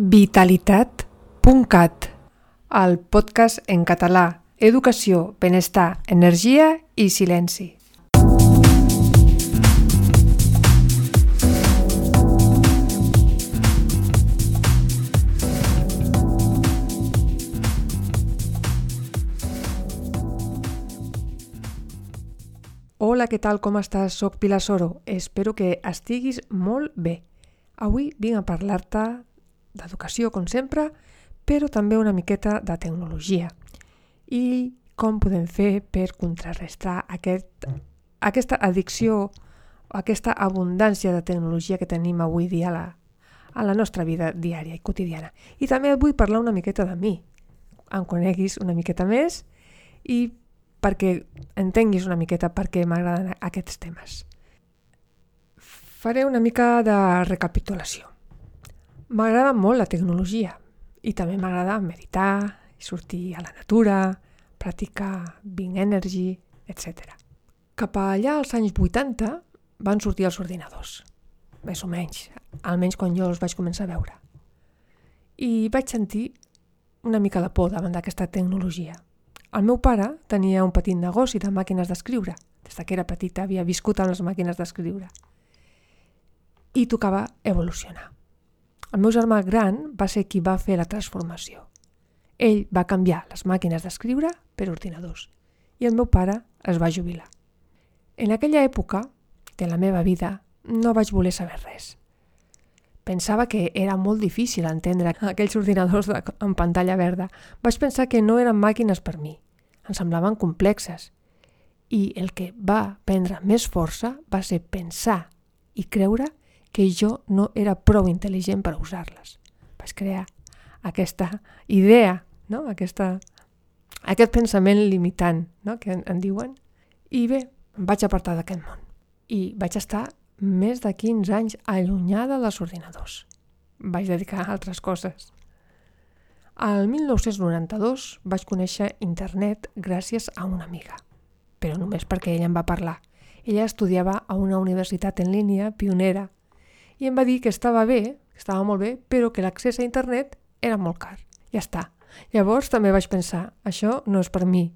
Vitalitat.cat, el podcast en català, educació, benestar, energia i silenci. Hola, què tal, com estàs? Soc Pilar Soro. Espero que estiguis molt bé. Avui vinc a parlar-te d'educació, com sempre, però també una miqueta de tecnologia i com podem fer per contrarrestar aquest, aquesta addicció aquesta abundància de tecnologia que tenim avui dia a la, a la nostra vida diària i quotidiana. I també vull parlar una miqueta de mi, em coneguis una miqueta més i perquè entenguis una miqueta per què m'agraden aquests temes. Faré una mica de recapitulació. M'agrada molt la tecnologia i també m'agrada meditar, sortir a la natura, practicar Bing Energy, etc. Cap allà als anys 80 van sortir els ordinadors, més o menys, almenys quan jo els vaig començar a veure. I vaig sentir una mica de por davant d'aquesta tecnologia. El meu pare tenia un petit negoci de màquines d'escriure. Des que era petita havia viscut amb les màquines d'escriure. I tocava evolucionar. El meu germà gran va ser qui va fer la transformació. Ell va canviar les màquines d'escriure per ordinadors i el meu pare es va jubilar. En aquella època de la meva vida no vaig voler saber res. Pensava que era molt difícil entendre aquells ordinadors de, en pantalla verda. Vaig pensar que no eren màquines per mi. Em semblaven complexes. I el que va prendre més força va ser pensar i creure que jo no era prou intel·ligent per usar-les. Vaig crear aquesta idea, no? aquesta, aquest pensament limitant no? que en, en diuen. I bé, em vaig apartar d'aquest món. I vaig estar més de 15 anys allunyada dels ordinadors. Vaig dedicar a altres coses. Al 1992 vaig conèixer internet gràcies a una amiga, però només perquè ella em va parlar. Ella estudiava a una universitat en línia pionera i em va dir que estava bé, que estava molt bé, però que l'accés a internet era molt car. Ja està. Llavors també vaig pensar, això no és per mi.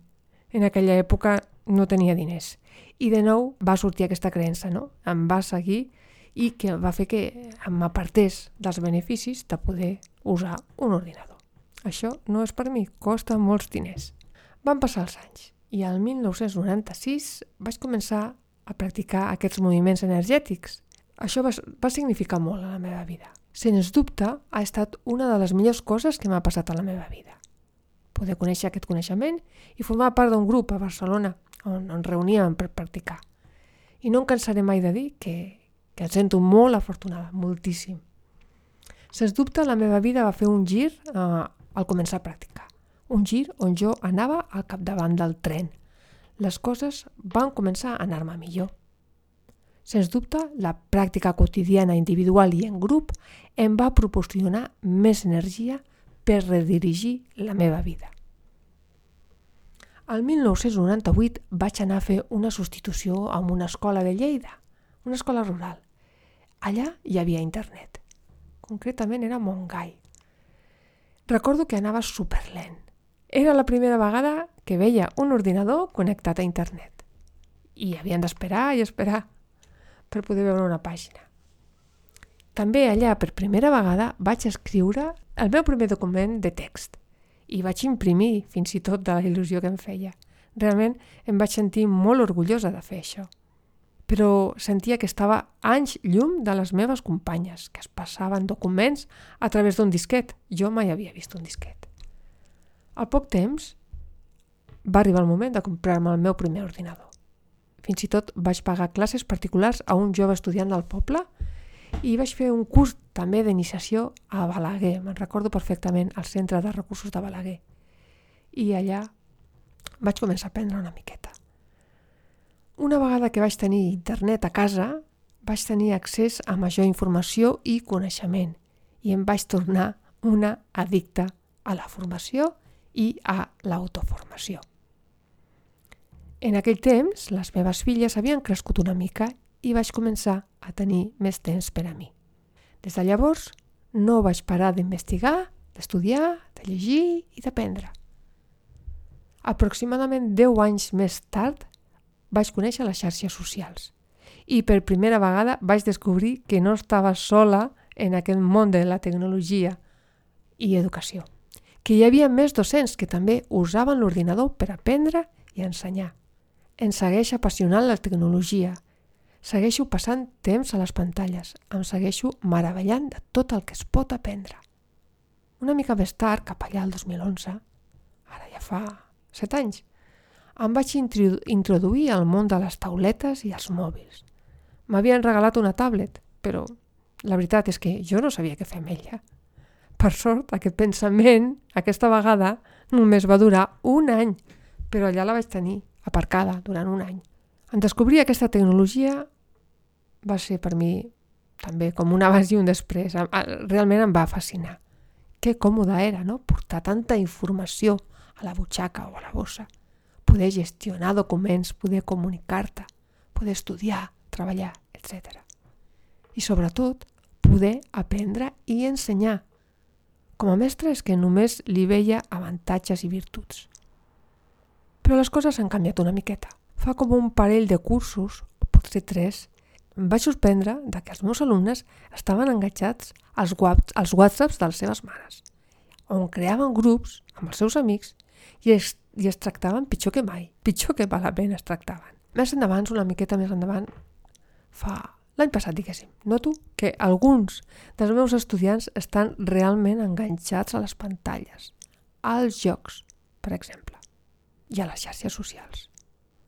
En aquella època no tenia diners. I de nou va sortir aquesta creença, no? Em va seguir i que va fer que m'apartés dels beneficis de poder usar un ordinador. Això no és per mi, costa molts diners. Van passar els anys i al 1996 vaig començar a practicar aquests moviments energètics això va, va significar molt a la meva vida. Sens dubte, ha estat una de les millors coses que m'ha passat a la meva vida. Poder conèixer aquest coneixement i formar part d'un grup a Barcelona on ens reuníem per practicar. I no em cansaré mai de dir que, que em sento molt afortunada, moltíssim. Sens dubte, la meva vida va fer un gir eh, al començar a practicar. Un gir on jo anava al capdavant del tren. Les coses van començar a anar-me millor Sens dubte, la pràctica quotidiana individual i en grup em va proporcionar més energia per redirigir la meva vida. El 1998 vaig anar a fer una substitució en una escola de Lleida, una escola rural. Allà hi havia internet. Concretament era Montgai. Recordo que anava superlent. Era la primera vegada que veia un ordinador connectat a internet. I havien d'esperar i esperar per poder veure una pàgina. També allà, per primera vegada, vaig escriure el meu primer document de text i vaig imprimir fins i tot de la il·lusió que em feia. Realment em vaig sentir molt orgullosa de fer això. Però sentia que estava anys llum de les meves companyes, que es passaven documents a través d'un disquet. Jo mai havia vist un disquet. Al poc temps va arribar el moment de comprar-me el meu primer ordinador. Fins i tot vaig pagar classes particulars a un jove estudiant del poble i vaig fer un curs també d'iniciació a Balaguer, me'n recordo perfectament, al centre de recursos de Balaguer. I allà vaig començar a aprendre una miqueta. Una vegada que vaig tenir internet a casa, vaig tenir accés a major informació i coneixement i em vaig tornar una addicta a la formació i a l'autoformació. En aquell temps, les meves filles havien crescut una mica i vaig començar a tenir més temps per a mi. Des de llavors, no vaig parar d'investigar, d'estudiar, de llegir i d'aprendre. Aproximadament 10 anys més tard vaig conèixer les xarxes socials i per primera vegada vaig descobrir que no estava sola en aquest món de la tecnologia i educació, que hi havia més docents que també usaven l'ordinador per aprendre i ensenyar. Ens segueix apassionant la tecnologia. Segueixo passant temps a les pantalles. Em segueixo meravellant de tot el que es pot aprendre. Una mica més tard, cap allà al 2011, ara ja fa 7 anys, em vaig introduir al món de les tauletes i els mòbils. M'havien regalat una tablet, però la veritat és que jo no sabia què fer amb ella. Per sort, aquest pensament, aquesta vegada, només va durar un any, però allà la vaig tenir aparcada durant un any. En descobrir aquesta tecnologia va ser per mi també com un abans i un després. Realment em va fascinar. Que còmode era, no?, portar tanta informació a la butxaca o a la bossa. Poder gestionar documents, poder comunicar-te, poder estudiar, treballar, etc. I sobretot, poder aprendre i ensenyar. Com a mestre és que només li veia avantatges i virtuts. Però les coses han canviat una miqueta. Fa com un parell de cursos, potser tres, em vaig sorprendre de que els meus alumnes estaven enganxats als, als whatsapps de les seves mares, on creaven grups amb els seus amics i es, i es tractaven pitjor que mai, pitjor que malament es tractaven. Més endavant, una miqueta més endavant, fa L'any passat, diguéssim, noto que alguns dels meus estudiants estan realment enganxats a les pantalles, als jocs, per exemple, i a les xarxes socials.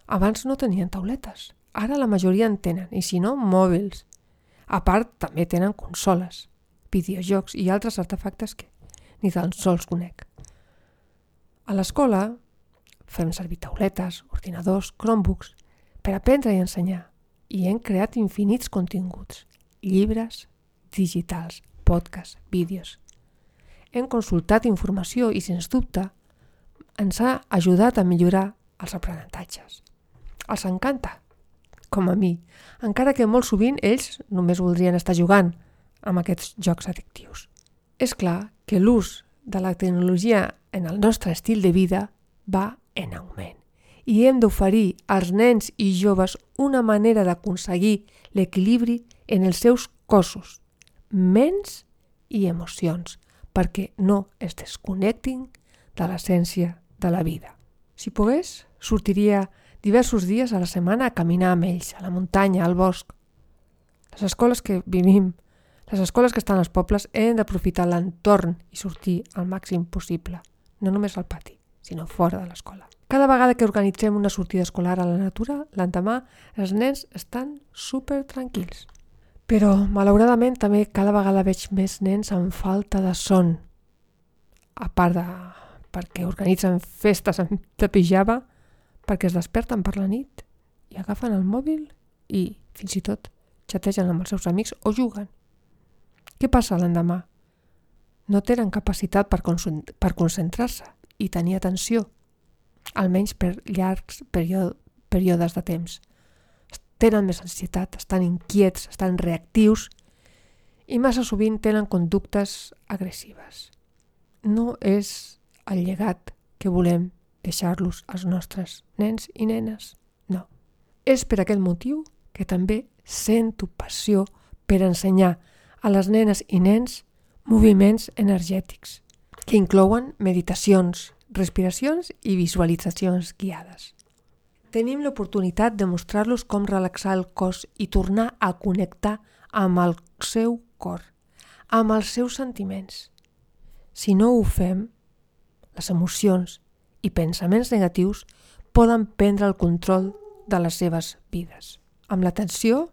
Abans no tenien tauletes, ara la majoria en tenen, i si no, mòbils. A part, també tenen consoles, videojocs i altres artefactes que ni tan sols conec. A l'escola fem servir tauletes, ordinadors, Chromebooks, per aprendre i ensenyar i hem creat infinits continguts, llibres digitals, podcasts, vídeos. Hem consultat informació i, sens dubte, ens ha ajudat a millorar els aprenentatges. Els encanta, com a mi, encara que molt sovint ells només voldrien estar jugant amb aquests jocs addictius. És clar que l'ús de la tecnologia en el nostre estil de vida va en augment i hem d'oferir als nens i joves una manera d'aconseguir l'equilibri en els seus cossos, ments i emocions, perquè no es desconnectin de l'essència de la vida. Si pogués, sortiria diversos dies a la setmana a caminar amb ells, a la muntanya, al bosc. Les escoles que vivim, les escoles que estan als pobles, hem d'aprofitar l'entorn i sortir al màxim possible, no només al pati, sinó fora de l'escola. Cada vegada que organitzem una sortida escolar a la natura, l'endemà els nens estan super tranquils. Però, malauradament, també cada vegada veig més nens amb falta de son. A part de perquè organitzen festes de pijama, perquè es desperten per la nit i agafen el mòbil i, fins i tot, xategen amb els seus amics o juguen. Què passa l'endemà? No tenen capacitat per, per concentrar-se i tenir atenció almenys per llargs períodes de temps. Tenen més ansietat, estan inquiets, estan reactius i massa sovint tenen conductes agressives. No és el llegat que volem deixar-los als nostres nens i nenes, no. És per aquest motiu que també sento passió per ensenyar a les nenes i nens moviments energètics, que inclouen meditacions, respiracions i visualitzacions guiades. Tenim l'oportunitat de mostrar-los com relaxar el cos i tornar a connectar amb el seu cor, amb els seus sentiments. Si no ho fem, les emocions i pensaments negatius poden prendre el control de les seves vides. Amb l'atenció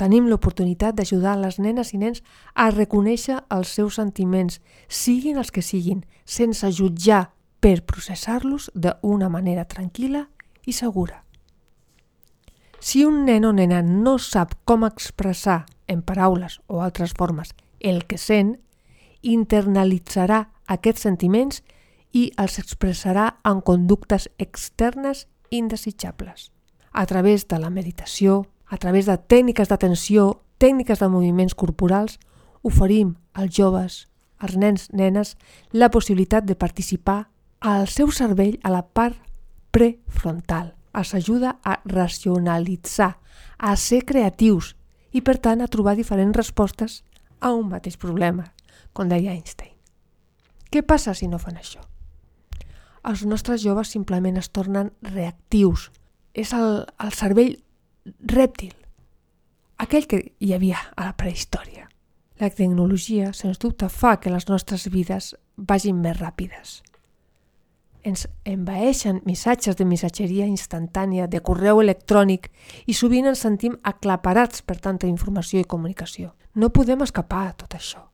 Tenim l'oportunitat d'ajudar les nenes i nens a reconèixer els seus sentiments, siguin els que siguin, sense jutjar, per processar-los d'una manera tranquil·la i segura. Si un nen o nena no sap com expressar en paraules o altres formes el que sent, internalitzarà aquests sentiments i els expressarà en conductes externes indesitjables. A través de la meditació, a través de tècniques d'atenció, tècniques de moviments corporals, oferim als joves, als nens, nenes, la possibilitat de participar al seu cervell a la part prefrontal. Els ajuda a racionalitzar, a ser creatius i, per tant, a trobar diferents respostes a un mateix problema, com deia Einstein. Què passa si no fan això? Els nostres joves simplement es tornen reactius. És el, el cervell rèptil, aquell que hi havia a la prehistòria. La tecnologia, sens dubte, fa que les nostres vides vagin més ràpides. Ens envaeixen missatges de missatgeria instantània, de correu electrònic i sovint ens sentim aclaparats per tanta informació i comunicació. No podem escapar a tot això,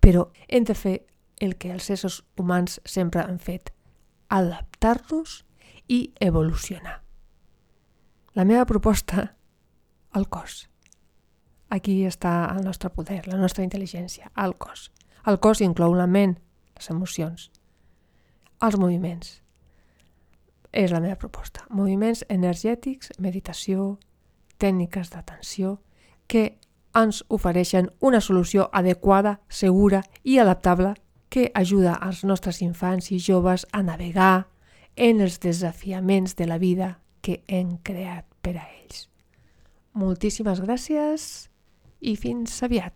però hem de fer el que els éssers humans sempre han fet, adaptar-nos i evolucionar. La meva proposta, el cos. Aquí està el nostre poder, la nostra intel·ligència, el cos. El cos inclou la ment, les emocions, els moviments. És la meva proposta. Moviments energètics, meditació, tècniques d'atenció que ens ofereixen una solució adequada, segura i adaptable que ajuda als nostres infants i joves a navegar en els desafiaments de la vida que hem creat per a ells. Moltíssimes gràcies i fins aviat.